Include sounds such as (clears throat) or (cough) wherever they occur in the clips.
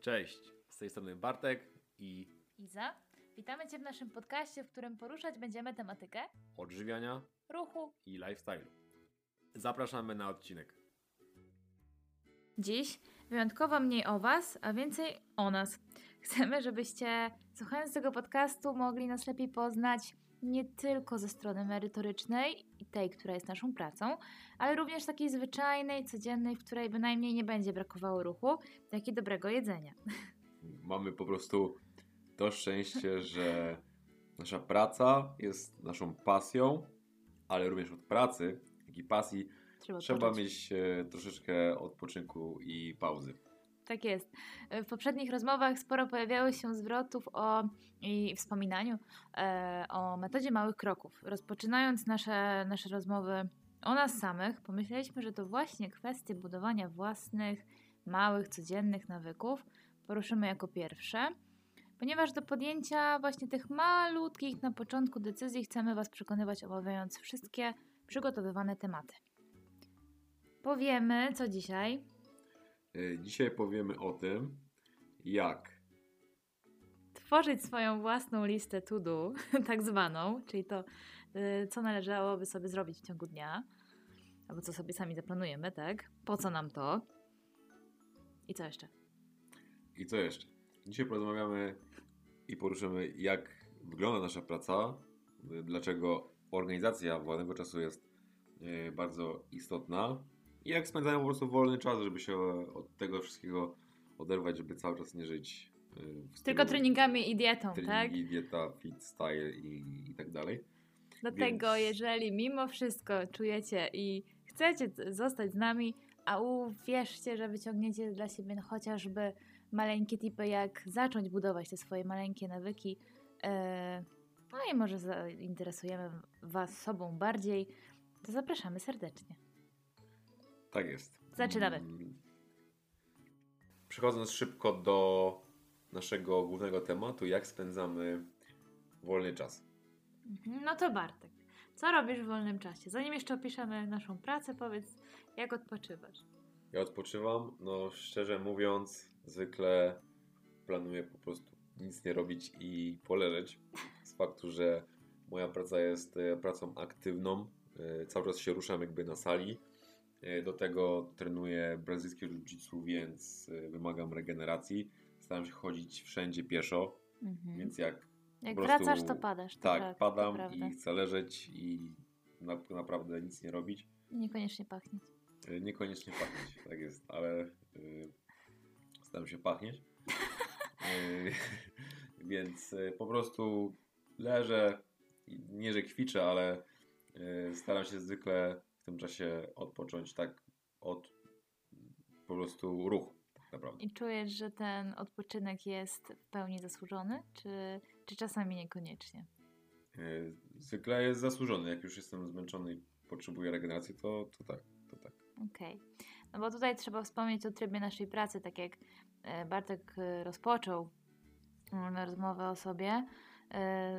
Cześć, z tej strony Bartek i Iza. Witamy Cię w naszym podcaście, w którym poruszać będziemy tematykę odżywiania ruchu. i lifestyle'u. Zapraszamy na odcinek. Dziś wyjątkowo mniej o Was, a więcej o nas. Chcemy, żebyście słuchając tego podcastu mogli nas lepiej poznać nie tylko ze strony merytorycznej tej, która jest naszą pracą, ale również takiej zwyczajnej, codziennej, w której bynajmniej nie będzie brakowało ruchu, jak i dobrego jedzenia. Mamy po prostu to szczęście, że nasza praca jest naszą pasją, ale również od pracy, jak i pasji Trzeba, trzeba mieć e, troszeczkę odpoczynku i pauzy. Tak jest. W poprzednich rozmowach sporo pojawiało się zwrotów o i wspominaniu e, o metodzie małych kroków. Rozpoczynając nasze, nasze rozmowy o nas samych, pomyśleliśmy, że to właśnie kwestie budowania własnych, małych, codziennych nawyków poruszymy jako pierwsze, ponieważ do podjęcia właśnie tych malutkich na początku decyzji chcemy Was przekonywać, omawiając wszystkie przygotowywane tematy. Powiemy, co dzisiaj, Dzisiaj powiemy o tym, jak tworzyć swoją własną listę to do, (laughs) tak zwaną, czyli to, y, co należałoby sobie zrobić w ciągu dnia, albo co sobie sami zaplanujemy, tak? Po co nam to? I co jeszcze? I co jeszcze? Dzisiaj porozmawiamy i poruszymy, jak wygląda nasza praca, dlaczego organizacja wolnego czasu jest y, bardzo istotna i jak spędzają po prostu wolny czas, żeby się od tego wszystkiego oderwać, żeby cały czas nie żyć y, Tylko treningami i dietą, tak? treningi, dieta, fit, style i, i tak dalej. Dlatego, więc- jeżeli mimo wszystko czujecie i chcecie zostać z nami, a uwierzcie, że wyciągniecie dla siebie no, chociażby maleńkie tipy, jak zacząć budować te swoje maleńkie nawyki, e, no i może zainteresujemy Was sobą bardziej, to zapraszamy serdecznie. Tak jest. Zaczynamy. Mm. Przechodząc szybko do naszego głównego tematu, jak spędzamy wolny czas. Mhm, No to Bartek, co robisz w wolnym czasie? Zanim jeszcze opiszemy naszą pracę, powiedz, jak odpoczywasz. Ja odpoczywam, no szczerze mówiąc, zwykle planuję po prostu nic nie robić i poleżeć. Z faktu, że moja praca jest e, pracą aktywną, e, cały czas się ruszam jakby na sali. E, Do tego trenuję brazylijskie jiu-jitsu, więc e, wymagam regeneracji. Staram się chodzić wszędzie pieszo, Mhm. więc jak Jak prostu- wracasz, to padasz. To tak, to padam i chcę leżeć i na, naprawdę nic nie robić. Niekoniecznie pachnieć. E, Niekoniecznie pachnieć, tak jest, ale staram się pachnieć. (laughs) Więc po prostu leżę, nie że kwiczę, ale staram się zwykle tym czasie odpocząć tak od po prostu ruchu, tak naprawdę. I czujesz, że ten odpoczynek jest w pełni zasłużony, czy, czy czasami niekoniecznie? Y, zwykle jest zasłużony, jak już jestem zmęczony i potrzebuję regeneracji, to, to tak, to tak. Okej. No bo tutaj trzeba wspomnieć o trybie naszej pracy, tak jak e, Bartek e, rozpoczął rozmowę o sobie, e,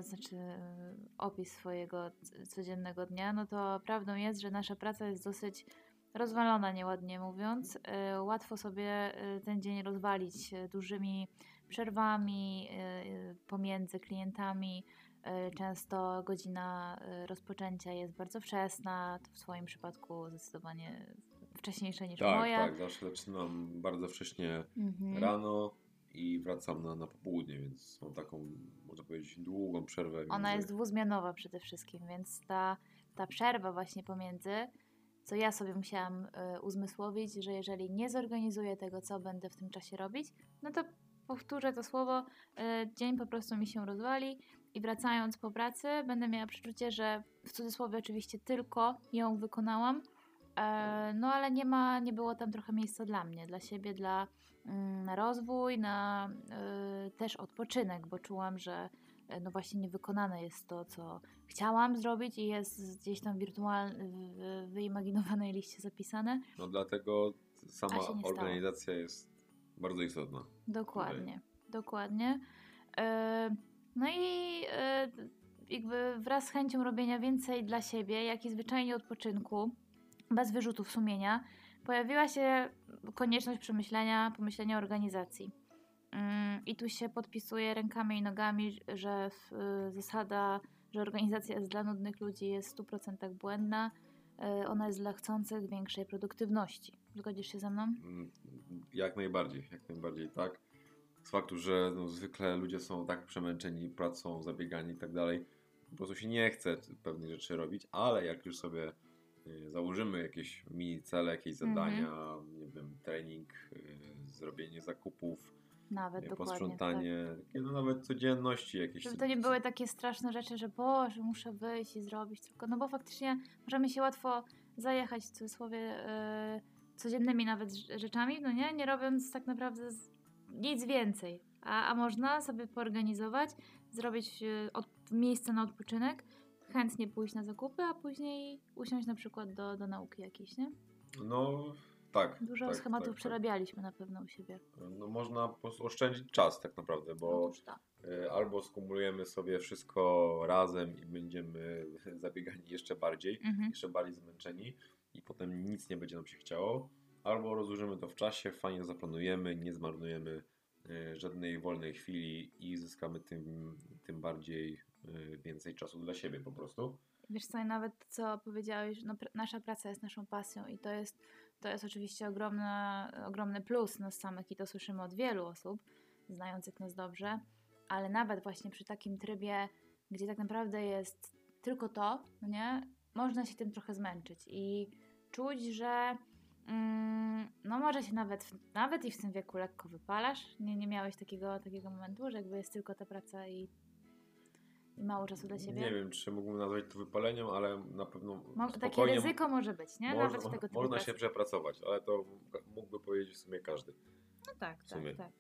znaczy e, opis swojego codziennego dnia, no to prawdą jest, że nasza praca jest dosyć rozwalona, nieładnie mówiąc. E, Łatwo sobie e, ten dzień rozwalić e, dużymi przerwami e, e, pomiędzy klientami. E, Często godzina e, rozpoczęcia jest bardzo wczesna, to w swoim przypadku zdecydowanie wcześniejsza niż Tak, moja. tak, zawsze zaczynam bardzo wcześnie Mhm. rano i wracam na, na popołudnie, więc mam taką, można powiedzieć, długą przerwę. Ona między- jest dwuzmianowa przede wszystkim, więc ta, ta przerwa właśnie pomiędzy, co ja sobie musiałam y, uzmysłowić, że jeżeli nie zorganizuję tego, co będę w tym czasie robić, no to powtórzę to słowo, y, dzień po prostu mi się rozwali i wracając po pracy będę miała przeczucie, że w cudzysłowie oczywiście tylko ją wykonałam, no ale nie ma, nie było tam trochę miejsca dla mnie, dla siebie, dla mm, na rozwój, na y, też odpoczynek, bo czułam, że e, no właśnie niewykonane jest to, co chciałam zrobić i jest gdzieś tam wirtualnie, w wyimaginowanej liście zapisane. No dlatego sama A się nie stało. organizacja jest bardzo istotna. Dokładnie, dokładnie. E, No i e, jakby wraz z chęcią robienia więcej dla siebie, jak i zwyczajnie odpoczynku, bez wyrzutów sumienia, pojawiła się konieczność przemyślenia, pomyślenia organizacji. Mm, I tu się podpisuje rękami i nogami, że y, zasada, że organizacja jest dla nudnych ludzi jest w 100% błędna. Y, Ona jest dla chcących większej produktywności. Zgodzisz się ze mną? Mm, Jak najbardziej, jak najbardziej tak. Z faktu, że no, zwykle ludzie są tak przemęczeni pracą, zabiegani i tak dalej, po prostu się nie chce pewnych rzeczy robić, ale jak już sobie założymy jakieś mini cele, jakieś Mhm. zadania, nie wiem, trening, y, zrobienie zakupów, Nawet y. Tak. posprzątanie, takie no nawet codzienności jakieś. Żeby to nie były takie straszne rzeczy, że Boże, muszę wyjść i zrobić, tylko no bo faktycznie możemy się łatwo zajechać w cudzysłowie yy, codziennymi nawet rz- rzeczami, no nie, nie robiąc tak naprawdę nic więcej. A, a można sobie poorganizować, zrobić od, miejsce na odpoczynek, chętnie pójść na zakupy, a później usiąść na przykład do, do nauki jakiejś, nie? No tak. Dużo tak, schematów tak, tak. przerabialiśmy na pewno u siebie. No można po prostu oszczędzić czas tak naprawdę, bo y, albo skumulujemy sobie wszystko razem i będziemy (laughs) zabiegani jeszcze bardziej, Mhm. jeszcze bardziej zmęczeni i potem nic nie będzie nam się chciało, albo rozłożymy to w czasie, fajnie zaplanujemy, nie zmarnujemy y, żadnej wolnej chwili i zyskamy tym, tym bardziej więcej czasu dla siebie po prostu. Wiesz co, nawet co powiedziałeś, no, pr- nasza praca jest naszą pasją i to jest, to jest oczywiście ogromna, ogromny plus nas samych i to słyszymy od wielu osób, znających nas dobrze, ale nawet właśnie przy takim trybie, gdzie tak naprawdę jest tylko to, no nie, można się tym trochę zmęczyć i czuć, że mm, no może się nawet, nawet i w tym wieku lekko wypalasz. Nie, nie miałeś takiego, takiego momentu, że jakby jest tylko ta praca i mało czasu dla siebie? Nie wiem, czy mógłbym nazwać to wypaleniem, ale na pewno Mo- takie ryzyko może być, nie? Można, Nawet tego typu można się przepracować, ale to mógłby powiedzieć w sumie każdy. No tak, tak, tak.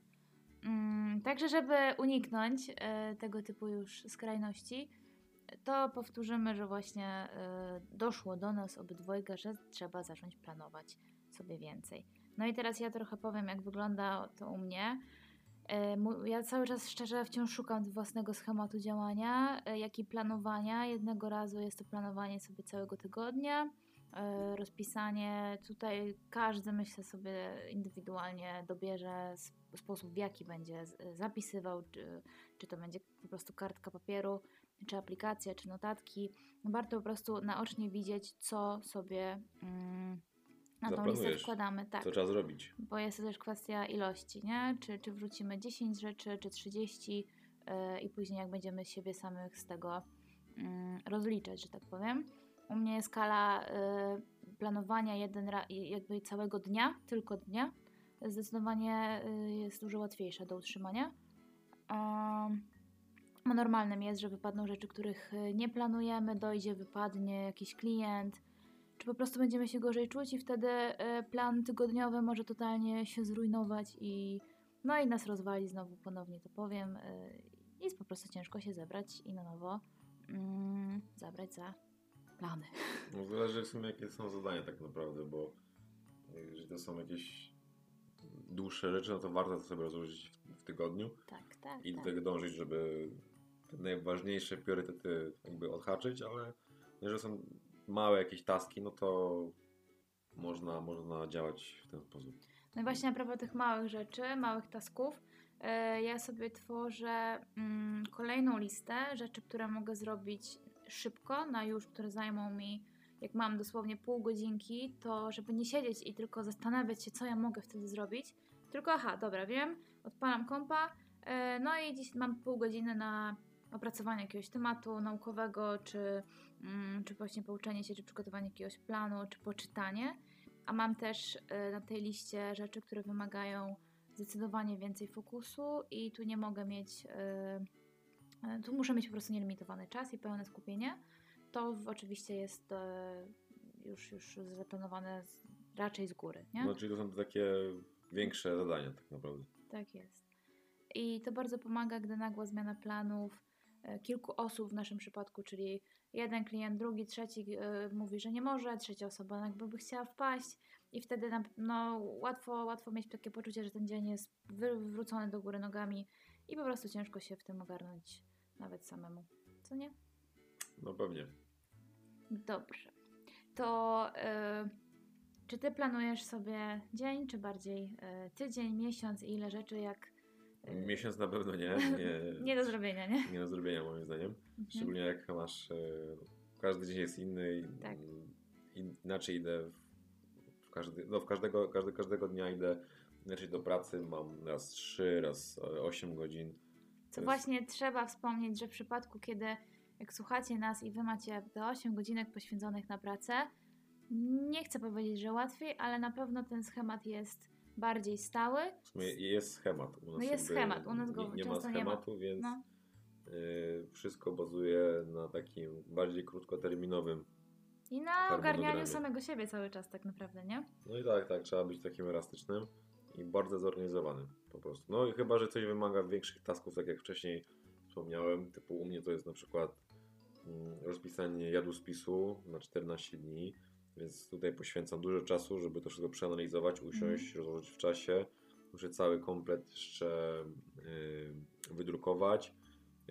Mm, także, żeby uniknąć e, tego typu już skrajności, to powtórzymy, że właśnie e, doszło do nas obydwojga, że trzeba zacząć planować sobie więcej. No i teraz ja trochę powiem, jak wygląda to u mnie. E, Ja cały czas szczerze wciąż szukam własnego schematu działania, e, jak i planowania. Jednego razu jest to planowanie sobie całego tygodnia, e, rozpisanie. Tutaj każdy, myślę sobie, indywidualnie dobierze sposób, w jaki będzie zapisywał, czy, czy to będzie po prostu kartka papieru, czy aplikacja, czy notatki. Warto po prostu naocznie widzieć, co sobie mm, na tą listę wkładamy. Tak Co trzeba zrobić? bo jest to też kwestia ilości, nie? Czy, czy wrzucimy 10 rzeczy, czy 30 yy, i później jak będziemy siebie samych z tego mm, rozliczać, że tak powiem. U mnie jest skala y, planowania jeden jakby całego dnia, tylko dnia, zdecydowanie y, jest dużo łatwiejsza do utrzymania. Um, no normalnym jest, że wypadną rzeczy, których y, nie planujemy, dojdzie, wypadnie jakiś klient, czy po prostu będziemy się gorzej czuć i wtedy e, plan tygodniowy może totalnie się zrujnować i no i nas rozwali znowu ponownie to powiem e, i jest po prostu ciężko się zebrać i na nowo mm, zabrać za plany. (laughs) No zależy w sumie jakie są zadania tak naprawdę, bo jeżeli to są jakieś dłuższe rzeczy, no to warto to sobie rozłożyć w, w tygodniu Tak, tak, i do tak. tego dążyć, żeby te najważniejsze priorytety jakby odhaczyć, ale jeżeli są małe jakieś taski, no to można, można działać w ten sposób. No i właśnie a propos tych małych rzeczy, małych tasków, e, ja sobie tworzę mm, kolejną listę rzeczy, które mogę zrobić szybko, na już, które zajmą mi, jak mam dosłownie pół godzinki, to żeby nie siedzieć i tylko zastanawiać się, co ja mogę wtedy zrobić, tylko aha, dobra, wiem, odpalam kompa, e, no i dziś mam pół godziny na opracowanie jakiegoś tematu naukowego, czy, mm, czy właśnie pouczenie się, czy przygotowanie jakiegoś planu, czy poczytanie. A mam też y, na tej liście rzeczy, które wymagają zdecydowanie więcej fokusu i tu nie mogę mieć, y, y, tu muszę mieć po prostu nielimitowany czas i pełne skupienie. To oczywiście jest już, już zaplanowane raczej z góry, nie? No czyli to są takie większe zadania tak naprawdę. Tak jest. I to bardzo pomaga, gdy nagła zmiana planów kilku osób w naszym przypadku, czyli jeden klient, drugi, trzeci e, mówi, że nie może, trzecia osoba jakby by chciała wpaść i wtedy no, łatwo, łatwo mieć takie poczucie, że ten dzień jest wywrócony do góry nogami i po prostu ciężko się w tym ogarnąć nawet samemu. Co nie? No pewnie. Dobrze. To y, czy ty planujesz sobie dzień, czy bardziej y, tydzień, miesiąc i ile rzeczy, jak Miesiąc na pewno nie. (laughs) Nie, nie do zrobienia, nie? nie do zrobienia moim zdaniem. Mhm. Szczególnie jak masz. E, każdy dzień jest inny i Tak. in- inaczej idę. W, każdy, no w każdego, każdy, każdego dnia idę inaczej do pracy. Mam raz 3, raz e, 8 godzin. Co jest- właśnie trzeba wspomnieć, że w przypadku, kiedy jak słuchacie nas i wy macie te 8 godzinek poświęconych na pracę, nie chcę powiedzieć, że łatwiej, ale na pewno ten schemat jest bardziej stały. Jest schemat. U nas No jest schemat, u nas go nie, nie ma często nie ma. schematu, więc No. y, wszystko bazuje na takim bardziej krótkoterminowym. I na ogarnianiu samego siebie cały czas tak naprawdę, nie? No i tak, tak, trzeba być takim elastycznym i bardzo zorganizowanym po prostu. No i chyba, że coś wymaga większych tasków, tak jak wcześniej wspomniałem, typu u mnie to jest na przykład mm, rozpisanie jadłospisu na 14 dni, więc tutaj poświęcam dużo czasu, żeby to wszystko przeanalizować, usiąść, rozłożyć w czasie. Muszę cały komplet jeszcze y, wydrukować,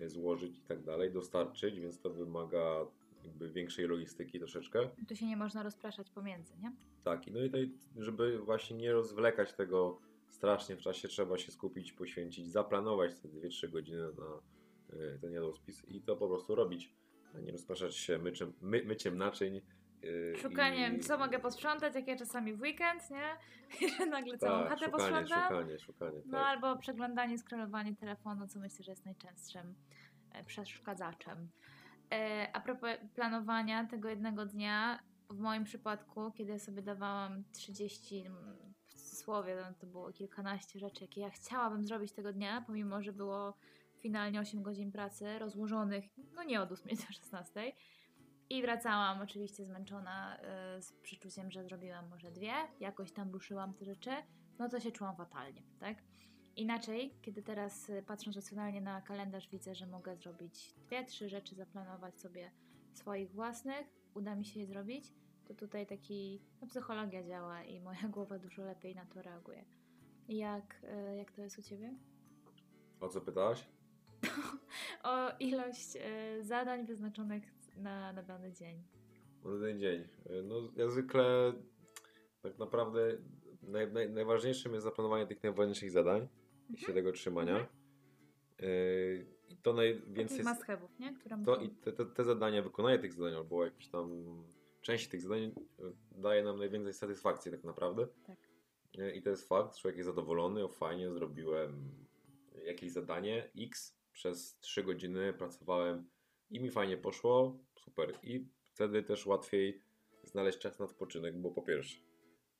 złożyć i tak dalej, dostarczyć, więc to wymaga jakby większej logistyki troszeczkę. Tu się nie można rozpraszać pomiędzy, nie? Tak, i no i tutaj, żeby właśnie nie rozwlekać tego strasznie w czasie, trzeba się skupić, poświęcić, zaplanować te 2-3 godziny na y, ten jadłospis i to po prostu robić, a nie rozpraszać się myczem, my, myciem naczyń. Y, Szukaniem, i- co mogę posprzątać, jak ja czasami w weekend, nie? (laughs) I nagle całą tak, chatę szukanie, posprzątam. szukanie, szukanie, No tak. albo przeglądanie, scrollowanie telefonu, co myślę, że jest najczęstszym e, przeszkadzaczem. E, a propos planowania tego jednego dnia, w moim przypadku, kiedy ja sobie dawałam 30, mm, w cudzysłowie, no to było kilkanaście rzeczy, jakie ja chciałabym zrobić tego dnia, pomimo, że było finalnie 8 godzin pracy rozłożonych, no nie od 8 do 16. I wracałam oczywiście zmęczona e, z przeczuciem, że zrobiłam może dwie, jakoś tam ruszyłam te rzeczy, no to się czułam fatalnie, tak? Inaczej, kiedy teraz y, patrząc racjonalnie na kalendarz, widzę, że mogę zrobić dwie, trzy rzeczy, zaplanować sobie swoich własnych, uda mi się je zrobić, to tutaj taki, no psychologia działa i moja (laughs) głowa dużo lepiej na to reaguje. Jak, y, jak to jest u Ciebie? O co pytałaś? (laughs) O ilość y, zadań wyznaczonych na, na dany dzień. Na ten dzień. Y, No ja zwykle tak naprawdę naj, naj, najważniejszym jest zaplanowanie tych najważniejszych zadań i się tego trzymania. Mhm. Y, I to najwięcej... Takich must nie? Które To i te, te, te zadania, wykonanie tych zadań albo jakieś tam część tych zadań y, daje nam najwięcej satysfakcji tak naprawdę. Tak. I to jest fakt, człowiek jest zadowolony, o fajnie zrobiłem jakieś zadanie X, przez 3 godziny pracowałem i mi fajnie poszło, super. I wtedy też łatwiej znaleźć czas na odpoczynek, bo po pierwsze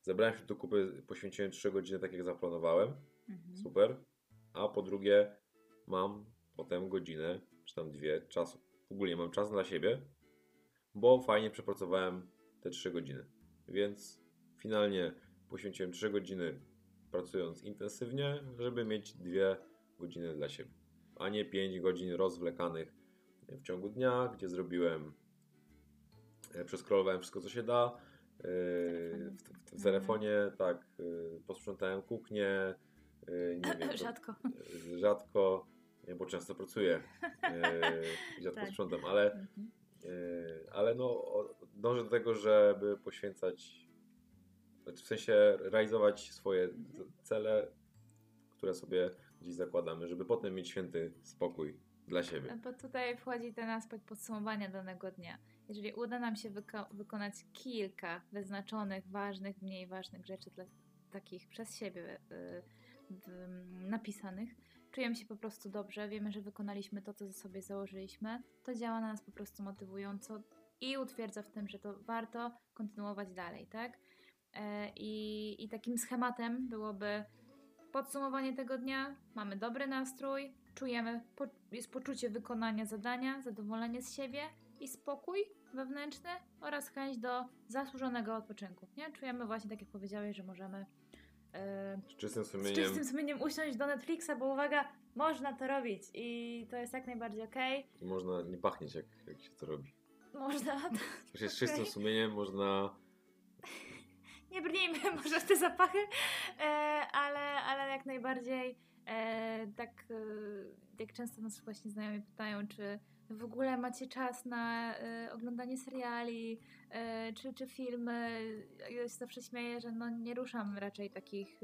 zebrałem się do kupy, poświęciłem 3 godziny tak jak zaplanowałem, Mhm. super. A po drugie, mam potem godzinę, czy tam dwie czasu. Ogólnie mam czas dla siebie, bo fajnie przepracowałem te 3 godziny. Więc finalnie poświęciłem 3 godziny pracując intensywnie, żeby mieć dwie godziny dla siebie. A nie 5 godzin rozwlekanych w ciągu dnia, gdzie zrobiłem, e, przeskrolowałem wszystko, co się da. e, W, w, w telefonie, tak, e, posprzątałem kuchnię, nie wiem, to- Rzadko. (laughs) rzadko, bo często pracuję i rzadko Tak. sprzątam, ale, Mhm. ale no, dążę do tego, żeby poświęcać, znaczy w sensie realizować swoje z- cele, które sobie gdzieś zakładamy, żeby potem mieć święty spokój dla siebie. Bo tutaj wchodzi ten aspekt podsumowania danego dnia. Jeżeli uda nam się wyko- wykonać kilka wyznaczonych, ważnych, mniej ważnych rzeczy dla takich przez siebie y, w, napisanych, czujemy się po prostu dobrze, wiemy, że wykonaliśmy to, co sobie założyliśmy, to działa na nas po prostu motywująco i utwierdza w tym, że to warto kontynuować dalej, tak? E, I, I takim schematem byłoby podsumowanie tego dnia, mamy dobry nastrój, czujemy, po, jest poczucie wykonania zadania, zadowolenie z siebie i spokój wewnętrzny oraz chęć do zasłużonego odpoczynku. Nie? Czujemy właśnie, tak jak powiedziałeś, że możemy e, Z czystym z sumieniem, czystym sumieniem usiąść do Netflixa, bo uwaga, można to robić i to jest jak najbardziej okej. można nie pachnieć, jak, jak się to robi. Można, (laughs) z czystym sumieniem można (laughs) nie brnijmy (laughs) może w te zapachy, e, ale, ale jak najbardziej tak e, jak często nas właśnie znajomi pytają, czy w ogóle macie czas na e, oglądanie seriali, e, czy, czy filmy. Ja się zawsze śmieję, że no nie ruszam raczej takich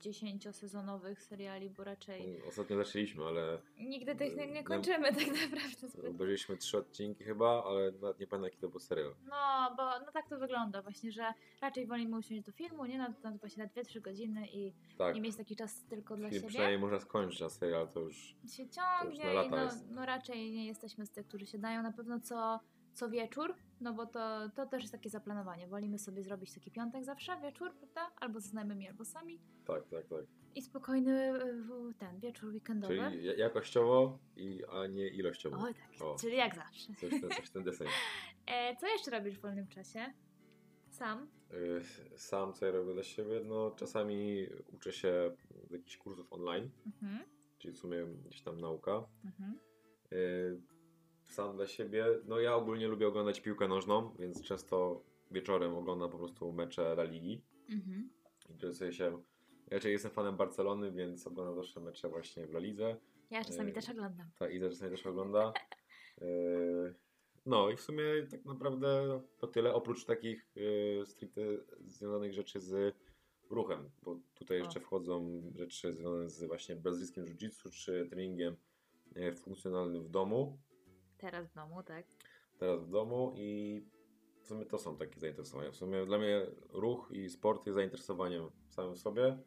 50-sezonowych seriali, bo raczej Ostatnio zaczęliśmy, ale nigdy tych nie, nie No, kończymy tak naprawdę. Zbyt. obejrzeliśmy trzy odcinki chyba, ale nawet nie pamiętam jaki to był serial. No, bo no tak to wygląda właśnie, że raczej wolimy usiąść do filmu, nie? Na, na właśnie na 2-3 godziny i, Tak, i mieć taki czas tylko dla siebie. przynajmniej można skończyć, a serial to już... się już ciągnie na i lata no, jest. no raczej nie jesteśmy z tych, którzy się dają na pewno co, co wieczór, no bo to, to też jest takie zaplanowanie. Wolimy sobie zrobić taki piątek zawsze, wieczór, prawda? Albo ze znajomymi, albo sami. Tak, tak, tak. I spokojny y, ten wieczór weekendowy. Czyli ja- jakościowo, i, a nie ilościowo. Oj tak, O. czyli jak zawsze. Coś, ten, coś ten deseń. (laughs) E, co jeszcze robisz w wolnym czasie? Sam? Y, Sam co ja robię dla siebie, no czasami uczę się z jakichś kursów online, Mhm, czyli w sumie gdzieś tam nauka. mhm. Y, Sam dla siebie, no ja ogólnie lubię oglądać piłkę nożną, więc często wieczorem oglądam po prostu mecze La Ligi. Mhm. Interesuję się, raczej jestem fanem Barcelony, więc oglądam zawsze mecze właśnie w La Lidze. Ja czasami E, też oglądam. Ta Iza czasami też ogląda. Y, No i w sumie tak naprawdę to tyle, oprócz takich y, stricte związanych rzeczy z ruchem, bo tutaj jeszcze O. wchodzą rzeczy związane z właśnie brazylijskim jiu-jitsu czy treningiem y, funkcjonalnym w domu, Teraz w domu, tak? teraz w domu i w sumie to są takie zainteresowania. W sumie dla mnie ruch i sport jest zainteresowaniem samym w sobie,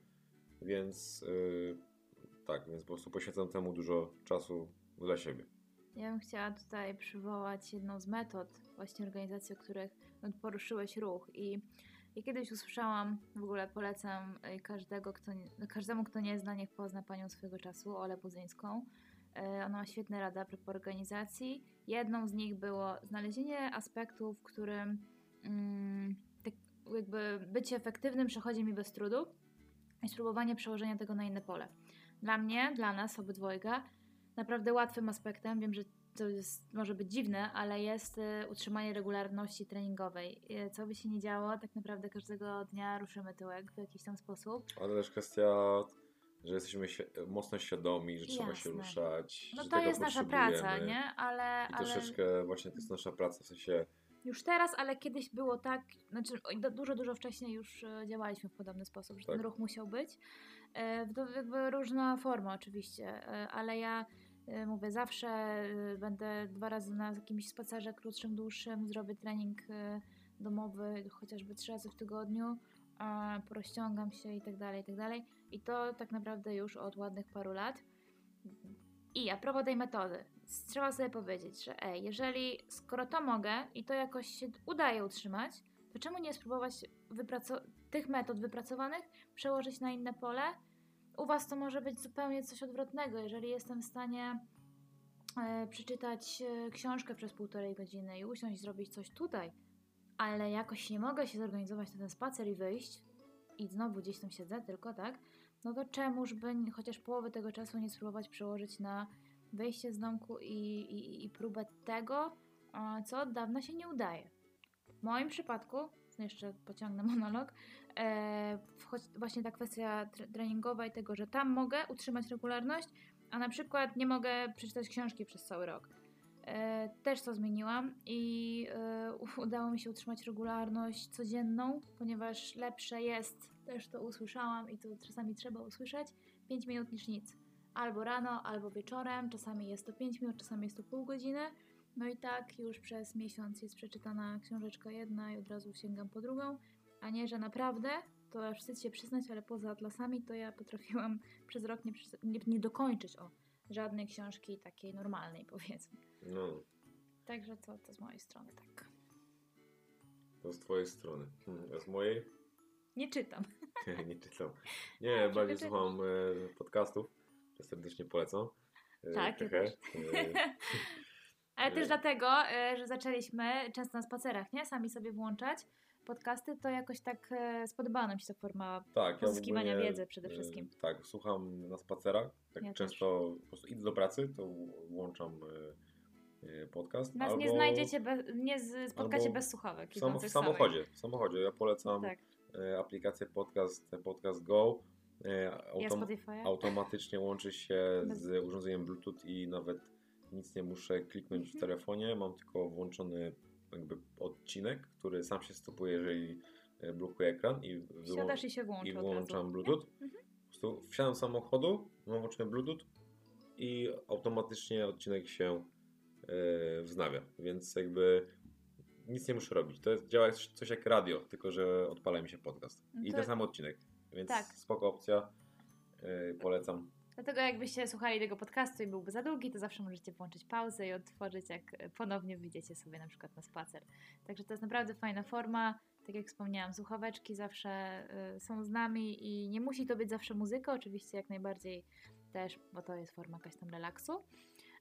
więc y, tak, więc po prostu poświęcam temu dużo czasu dla siebie. Ja bym chciała tutaj przywołać jedną z metod właśnie organizacji, o których poruszyłeś ruch i ja kiedyś usłyszałam, w ogóle polecam y, każdego, kto każdemu, kto nie zna, niech pozna panią swojego czasu, Olę Budzyńską. Y, Ona ma świetne rady a propos organizacji. Jedną z nich było znalezienie aspektu, w którym mm, tak jakby bycie efektywnym przechodzi mi bez trudu i spróbowanie przełożenia tego na inne pole. Dla mnie, dla nas obydwojga, naprawdę łatwym aspektem, wiem, że to jest, może być dziwne, ale jest y, utrzymanie regularności treningowej. Y, Co by się nie działo, tak naprawdę każdego dnia ruszymy tyłek w jakiś tam sposób. Ale też kwestia, że jesteśmy świ- mocno świadomi, że trzeba się Jasne. ruszać. No że to tego jest nasza praca, nie? Ale, I ale troszeczkę właśnie to jest nasza praca, w sensie już teraz, ale kiedyś było tak, znaczy dużo, dużo wcześniej już e, działaliśmy w podobny sposób, że ten Tak. ruch musiał być. E, w- różna forma oczywiście, e, ale ja mówię, zawsze będę dwa razy na jakimś spacerze krótszym, dłuższym, zrobię trening domowy, chociażby trzy razy w tygodniu, porozciągam się i tak dalej, i tak dalej. I to tak naprawdę już od ładnych paru lat. I a propos tej metody, trzeba sobie powiedzieć, że ej, jeżeli skoro to mogę i to jakoś się udaje utrzymać, to czemu nie spróbować tych metod wypracowanych przełożyć na inne pole? U Was to może być zupełnie coś odwrotnego. Jeżeli jestem w stanie e, przeczytać e, książkę przez półtorej godziny i usiąść, zrobić coś tutaj, ale jakoś nie mogę się zorganizować na ten spacer i wyjść i znowu gdzieś tam siedzę tylko, tak? No to czemuż by chociaż połowę tego czasu nie spróbować przełożyć na wyjście z domku i, i, i próbę tego, co od dawna się nie udaje. W moim przypadku, jeszcze pociągnę (laughs) monolog, e, właśnie ta kwestia tre- treningowa i tego, że tam mogę utrzymać regularność, a na przykład nie mogę przeczytać książki przez cały rok. E, też to zmieniłam i e, udało mi się utrzymać regularność codzienną, ponieważ lepsze jest, też to usłyszałam i to czasami trzeba usłyszeć, 5 minut niż nic. Albo rano, albo wieczorem, czasami jest to 5 minut, czasami jest to pół godziny. No i tak już przez miesiąc jest przeczytana książeczka jedna i od razu sięgam po drugą, a nie, że naprawdę, to aż wstyd się przyznać, ale poza atlasami to ja potrafiłam przez rok nie, nie, nie dokończyć o żadnej książki takiej normalnej powiedzmy. no, Także to, to z mojej strony tak. to z twojej strony. A z mojej? Nie czytam. nie czytam. (laughs) Nie, A, bardziej słucham e, podcastów, które serdecznie polecam. E, Tak, też. E, (laughs) Ale też E. dlatego, e, że zaczęliśmy często na spacerach, nie? Sami sobie włączać podcasty, to jakoś tak e, spodobała nam się ta forma tak, Pozyskiwania ogólnie, wiedzy przede e, wszystkim. tak, słucham na spacerach. Tak Ja często po prostu idę do pracy, to włączam e, podcast. Nas albo nie znajdziecie, bez, nie z- spotkacie bez słuchawek. w, samo, w samochodzie. W samochodzie. Ja polecam Tak, aplikację podcast, Podcast Go. Ja autom- Spotify. automatycznie łączy się Bez- z urządzeniem Bluetooth i nawet nic nie muszę kliknąć w Mhm. telefonie. Mam tylko włączony jakby odcinek, który sam się stopuje, jeżeli e, blokuje ekran i, wyłą- i się i włączam Bluetooth. Mhm. Po prostu wsiadam do samochodu, mam włączony Bluetooth i automatycznie odcinek się e, wznawia, więc jakby nic nie muszę robić. To jest, działa coś jak radio, tylko że odpala mi się podcast. No I ten sam odcinek, więc Tak. spoko opcja, e, polecam. Dlatego jakbyście słuchali tego podcastu i byłby za długi, to zawsze możecie włączyć pauzę i odtworzyć, jak e, ponownie wyjdziecie sobie na przykład na spacer. Także to jest naprawdę fajna forma. Tak jak wspomniałam, słuchaweczki zawsze y, są z nami i nie musi to być zawsze muzyka, oczywiście jak najbardziej też, bo to jest forma jakaś tam relaksu.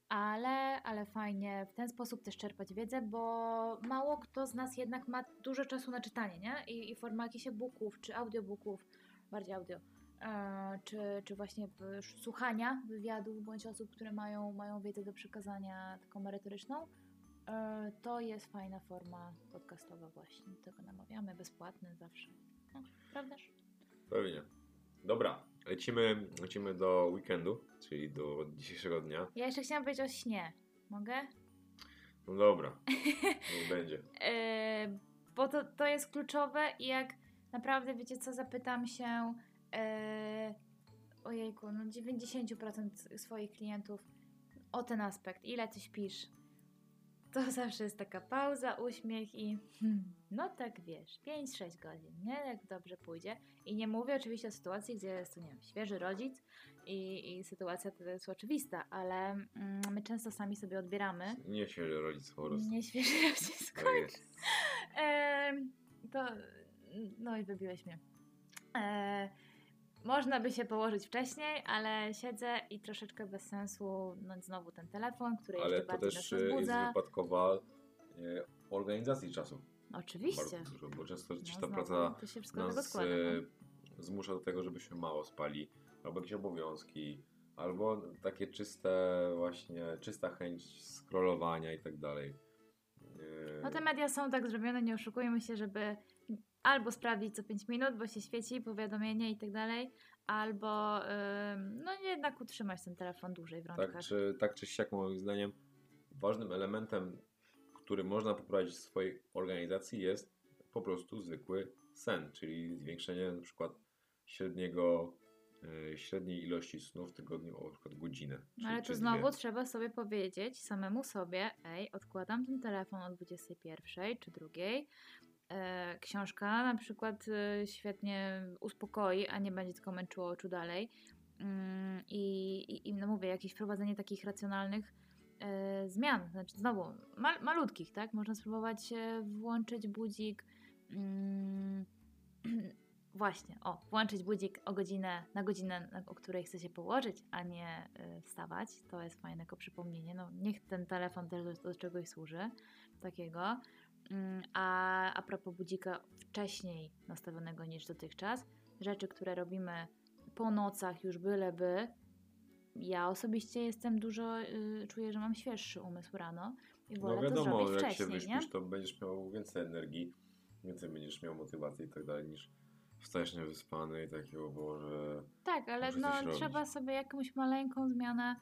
Ale, ale fajnie w ten sposób też czerpać wiedzę, bo mało kto z nas jednak ma dużo czasu na czytanie, nie? I, i forma jakichś e-booków czy audiobooków, bardziej audio, e, czy, czy właśnie słuchania wywiadów bądź osób, które mają, mają wiedzę do przekazania taką merytoryczną, e, to jest fajna forma podcastowa właśnie. Do tego namawiamy, bezpłatny zawsze. No, prawdaż? Pewnie. Dobra, lecimy, lecimy do weekendu, czyli do dzisiejszego dnia. Ja jeszcze chciałam powiedzieć o śnie. Mogę? No dobra, (laughs) niech będzie. E, bo to, to jest kluczowe i jak naprawdę, wiecie co, zapytam się e, ojejku, no 90% swoich klientów o ten aspekt, ile ty śpisz, to (laughs) zawsze jest taka pauza, uśmiech i hmm, no tak wiesz, 5-6 godzin, nie? Jak dobrze pójdzie. I nie mówię oczywiście o sytuacji, gdzie jest, tu, nie wiem, świeży rodzic i, i sytuacja to jest oczywista, ale mm, my często sami sobie odbieramy. Nie się rodzic po prostu. Nie świeży (laughs) rodzic, Tak jest. Em, to. No i wybiłeś mnie. E, można by się położyć wcześniej, ale siedzę i troszeczkę bez sensu, no znowu ten telefon, który Ale jeszcze to bardziej też nas e, jest wypadkowa e, organizacji czasu. Oczywiście. Dużo, bo często No, ta znowu, praca to nas składa. No. zmusza do tego, żebyśmy mało spali, albo jakieś obowiązki, albo takie czyste właśnie, czysta chęć scrollowania i tak dalej. E, no te media są tak zrobione, nie oszukujmy się, żeby albo sprawdzić co 5 minut, bo się świeci powiadomienie i tak dalej, albo ym, no jednak utrzymać ten telefon dłużej w rączkach. Tak czy, tak czy siak, moim zdaniem, ważnym elementem, który można poprawić w swojej organizacji jest po prostu zwykły sen, czyli zwiększenie na przykład średniego, e, średniej ilości snu w tygodniu o przykład godzinę. No ale tu znowu dwie. trzeba sobie powiedzieć samemu sobie, ej, odkładam ten telefon o 21 czy drugiej. E, książka na przykład e, świetnie uspokoi, a nie będzie tylko męczyło oczu dalej. Mm, I, i, no mówię, jakieś wprowadzenie takich racjonalnych e, zmian, znaczy znowu mal, malutkich, tak? Można spróbować włączyć budzik. Mm, (clears throat) Właśnie, o, włączyć budzik o godzinę, na godzinę, o której chce się położyć, a nie wstawać. To jest fajne jako przypomnienie. No, niech ten telefon też do, do czegoś służy, takiego. Mm, A, a propos budzika wcześniej nastawionego niż dotychczas, rzeczy, które robimy po nocach już byleby, ja osobiście jestem dużo, y, czuję, że mam świeższy umysł rano i wolę No to wiadomo, zrobić jak się wyśpisz, nie? to będziesz miał więcej energii, więcej będziesz miał motywacji i tak dalej, niż wstajesz niewyspany i takie, o Boże... Tak, ale no, robić. trzeba sobie jakąś maleńką zmianę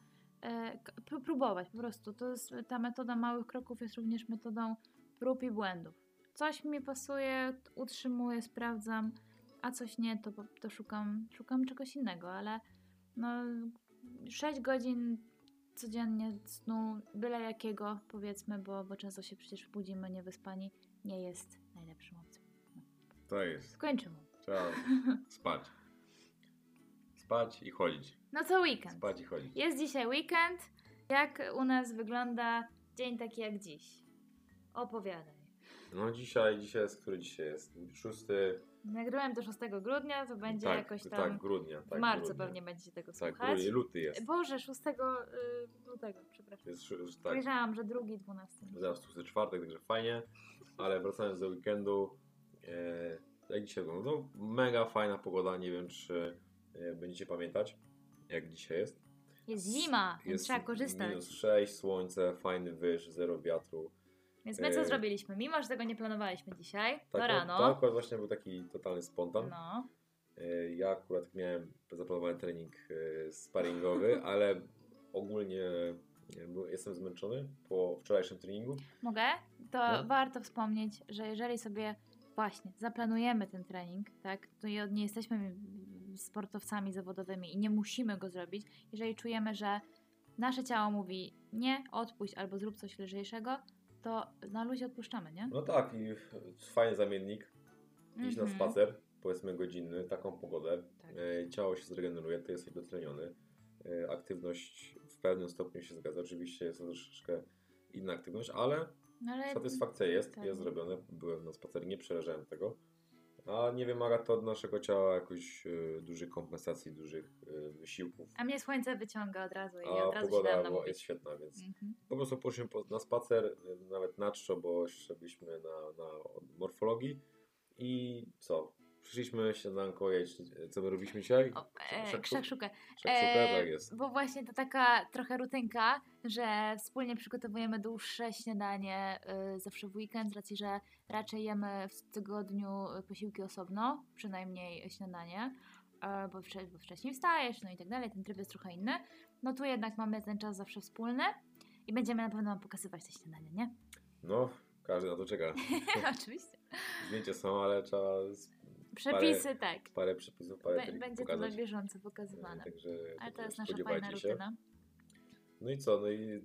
pró- próbować po prostu. To jest, ta metoda małych kroków jest również metodą prób i błędów. Coś mi pasuje, utrzymuję, sprawdzam, a coś nie, to, to szukam, szukam czegoś innego, ale no 6 godzin codziennie snu, byle jakiego powiedzmy, bo, bo często się przecież budzimy niewyspani, nie jest najlepszą opcją. To jest. Skończymy. Trzeba (laughs) spać. Spać i chodzić. No to weekend. Spać i chodzić. Jest dzisiaj weekend. Jak u nas wygląda dzień taki jak dziś? Opowiadaj. No dzisiaj, dzisiaj jest, który dzisiaj jest? 6... Nagrywałem do 6 grudnia, to będzie tak, jakoś tam tak, grudnia. Tak, w marcu grudnia. pewnie będziecie tego Tak, słuchać. grudnie, luty jest. Boże, 6 y, lutego, przepraszam. Jest tak, Spojrzałam, że drugi, 12. zaraz tu jest czwartek, także fajnie. Ale wracając do weekendu, e, jak dzisiaj wygląda? No, mega fajna pogoda, nie wiem czy e, będziecie pamiętać, jak dzisiaj jest. Jest zima, więc Jest trzeba korzystać. minus 6, słońce, fajny wyż, zero wiatru. Więc my co e, zrobiliśmy? Mimo, że tego nie planowaliśmy dzisiaj, to Tak, rano. To akurat właśnie był taki totalny spontan. No, E, Ja akurat miałem zaplanowany trening e, sparingowy, (laughs) ale ogólnie jestem zmęczony po wczorajszym treningu. Mogę? To No. warto wspomnieć, że jeżeli sobie właśnie zaplanujemy ten trening, tak, to nie jesteśmy sportowcami zawodowymi i nie musimy go zrobić, jeżeli czujemy, że nasze ciało mówi nie, odpuść albo zrób coś lżejszego, to na luzie odpuszczamy, nie? No tak, i fajny zamiennik. Iść na Mhm. spacer, powiedzmy godzinny, taką pogodę. Tak. E, Ciało się zregeneruje, ty jesteś dotleniony. E, Aktywność w pewnym stopniu się zgadza. Oczywiście jest to troszeczkę inna aktywność, ale No ale satysfakcja jest, tak. jest zrobione. Byłem na spacerze, nie przeleżałem tego. A nie wymaga to od naszego ciała jakoś e, dużych kompensacji, dużych e, wysiłków. A mnie słońce wyciąga od razu i A od razu się pogoda dam była- namówić. jest świetna, więc Mhm. po prostu poszliśmy po- na spacer, y, nawet na czczo, bo szliśmy na, na morfologii i co? Przyszliśmy śniadanko, jeść, co my robiliśmy dzisiaj? O, e. Szakszukę, E, tak jest. Bo właśnie to taka trochę rutynka, że wspólnie przygotowujemy dłuższe śniadanie y, zawsze w weekend, z racji, że raczej jemy w tygodniu y, posiłki osobno, przynajmniej śniadanie, e, bo, wcze- bo wcześniej wstajesz, no i tak dalej, ten tryb jest trochę inny. No tu jednak mamy ten czas zawsze wspólny i będziemy na pewno pokazywać te śniadanie, nie? No, każdy na to czeka. (laughs) Oczywiście. Zdjęcia są, ale trzeba Przepisy, tak. parę przepisów, parę Be- będzie to na pokazać. bieżąco pokazywane. Także, Ale to jest nasza fajna się. rutyna. No i co? No i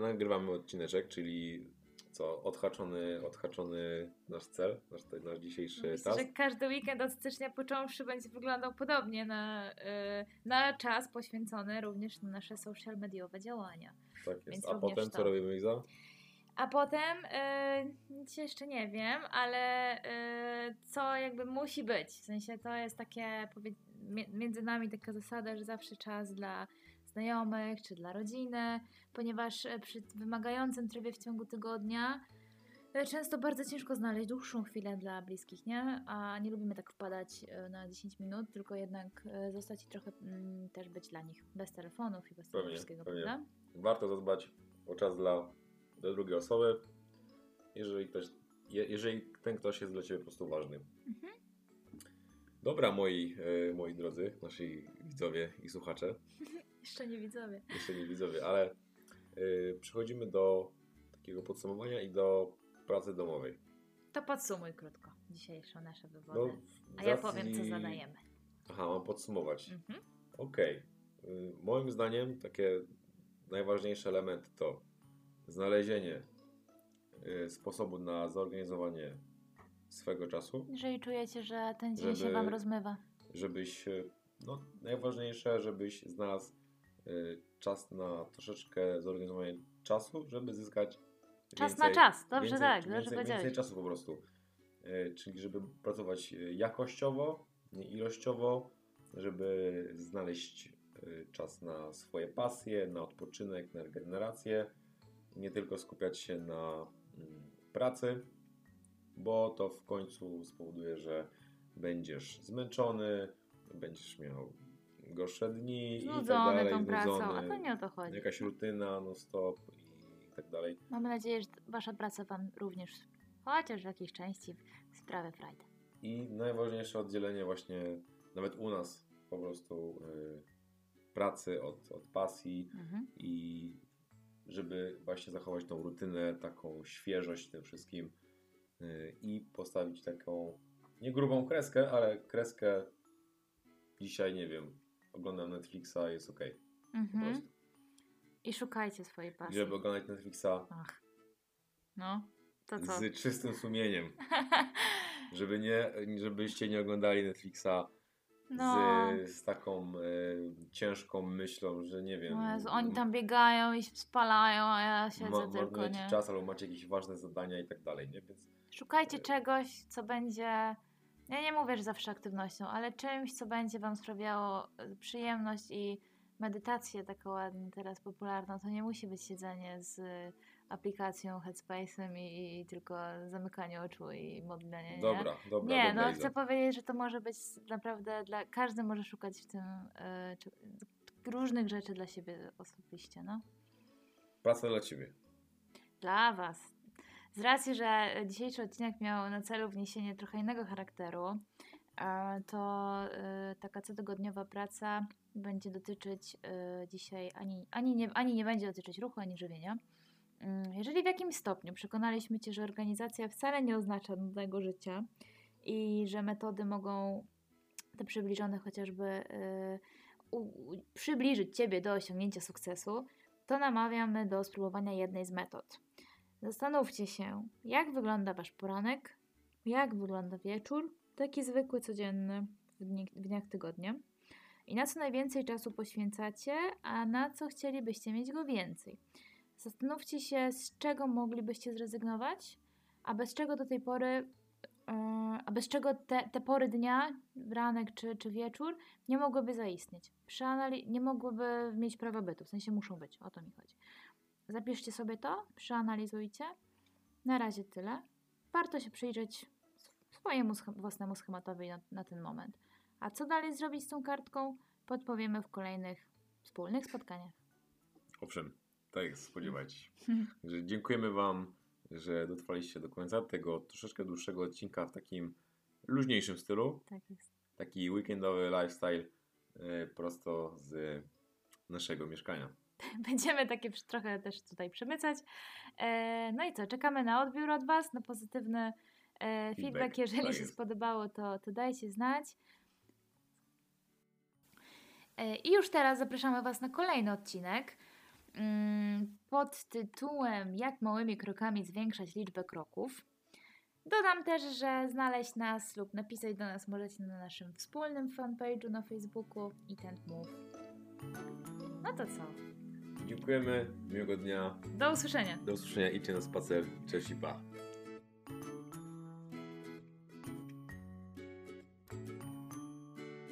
nagrywamy odcineczek, czyli co? Odhaczony, odhaczony nasz cel, nasz, nasz dzisiejszy Myślę, task. że każdy weekend od stycznia począwszy będzie wyglądał podobnie na, y, na czas poświęcony również na nasze social mediowe działania. Tak jest. więc A potem co to. robimy, Iza? A potem y, nic jeszcze nie wiem, ale y, co jakby musi być. W sensie to jest takie między nami taka zasada, że zawsze czas dla znajomych czy dla rodziny, ponieważ y, przy wymagającym trybie w ciągu tygodnia y, często bardzo ciężko znaleźć dłuższą chwilę dla bliskich, nie? A nie lubimy tak wpadać y, na 10 minut, tylko jednak zostać i trochę mm, też być dla nich bez telefonów i bez tego Pewnie, wszystkiego, pewnie. prawda? warto zadbać o czas dla, dla drugiej osoby, jeżeli, ktoś, je, jeżeli ten ktoś jest dla Ciebie po prostu ważny. Mhm. Dobra, moi, e, moi drodzy, nasi widzowie i słuchacze, (laughs) Jeszcze nie widzowie. jeszcze nie widzowie, ale e, przechodzimy do takiego podsumowania i do pracy domowej. To podsumuj krótko dzisiejsze nasze wywody. No, A ja racji- powiem, co zadajemy. Aha, mam podsumować. Mhm. Okej. Y, Moim zdaniem takie najważniejsze elementy to znalezienie y, sposobu na zorganizowanie swego czasu, Jeżeli czujecie, że ten dzień się Żeby- Wam rozmywa. żebyś, y, no najważniejsze, żebyś znalazł y, czas na troszeczkę zorganizowanie czasu, żeby zyskać Czas więcej, na czas, dobrze więcej, tak, dobrze więcej, więcej czasu po prostu. Y, Czyli żeby pracować y, jakościowo, nie ilościowo, żeby znaleźć czas na swoje pasje, na odpoczynek, na regenerację, nie tylko skupiać się na mm, pracy, bo to w końcu spowoduje, że będziesz zmęczony, będziesz miał gorsze dni i tak Znudzony dalej, tą pracą, a znudzony, to nie o to chodzi. jakaś rutyna non stop i tak dalej. Mamy nadzieję, że Wasza praca Wam również, chociaż w jakiejś części, sprawia frajdę. I najważniejsze oddzielenie właśnie, nawet u nas po prostu y, pracy od, od pasji Mhm. i żeby właśnie zachować tą rutynę, taką świeżość tym wszystkim y, i postawić taką nie grubą kreskę, ale kreskę dzisiaj, nie wiem, oglądam Netflixa, jest ok. Mhm. I szukajcie swojej pasji. Żeby oglądać Netflixa Ach. No, to co? z czystym sumieniem, (laughs) żeby nie, żebyście nie oglądali Netflixa No. z, z taką e, ciężką myślą, że nie wiem. No Jezu, oni tam biegają i się spalają, a ja siedzę ma, tylko, nie? czas albo macie jakieś ważne zadania i tak dalej, nie? Więc Szukajcie czegoś, co będzie. Ja nie mówię, że zawsze aktywnością, ale czymś, co będzie Wam sprawiało e, przyjemność i medytację taką ładnie teraz popularną. To nie musi być siedzenie z e, aplikacją Headspace'em i, i tylko zamykanie oczu i modlenie. Nie? dobra, dobra, Nie, dobra, no chcę powiedzieć, że to może być naprawdę dla. Każdy może szukać w tym e, czy, różnych rzeczy dla siebie osobiście, no. Praca dla Ciebie. Dla Was. Z racji, że dzisiejszy odcinek miał na celu wniesienie trochę innego charakteru, to e, taka cotygodniowa praca będzie dotyczyć e, dzisiaj ani, ani, nie, ani nie będzie dotyczyć ruchu, ani żywienia. Mm, Jeżeli w jakimś stopniu przekonaliśmy Cię, że organizacja wcale nie oznacza nudnego życia i że metody mogą te przybliżone chociażby y, u, u, przybliżyć Ciebie do osiągnięcia sukcesu, to namawiamy do spróbowania jednej z metod. Zastanówcie się, jak wygląda Wasz poranek, jak wygląda wieczór, taki zwykły, codzienny w, dni, w dniach tygodnia i na co najwięcej czasu poświęcacie, a na co chcielibyście mieć go więcej. Zastanówcie się, z czego moglibyście zrezygnować, a bez czego do tej pory, yy, a bez czego te, te pory dnia, ranek czy, czy wieczór, nie mogłyby zaistnieć. Przeanali- nie mogłyby mieć prawa bytu, w sensie muszą być, o to mi chodzi. Zapiszcie sobie to, przeanalizujcie. Na razie tyle. Warto się przyjrzeć swojemu własnemu schematowi na, na ten moment. A co dalej zrobić z tą kartką, podpowiemy w kolejnych wspólnych spotkaniach. Owszem, tak spodziewać się. Także dziękujemy Wam, że dotrwaliście do końca tego troszeczkę dłuższego odcinka w takim luźniejszym stylu. Tak jest. Taki weekendowy lifestyle e, prosto z naszego mieszkania. (laughs) Będziemy takie trochę też tutaj przemycać. E, no i co, czekamy na odbiór od Was, na pozytywny e, feedback. Feedback, Jeżeli tak się jest. spodobało, to, to dajcie znać. I już teraz zapraszamy Was na kolejny odcinek pod tytułem Jak małymi krokami zwiększać liczbę kroków. Dodam też, że znaleźć nas lub napisać do nas możecie na naszym wspólnym fanpage'u na Facebooku i ten move. No to co? Dziękujemy, miłego dnia, Do usłyszenia. do usłyszenia, idźcie na spacer, cześć i pa.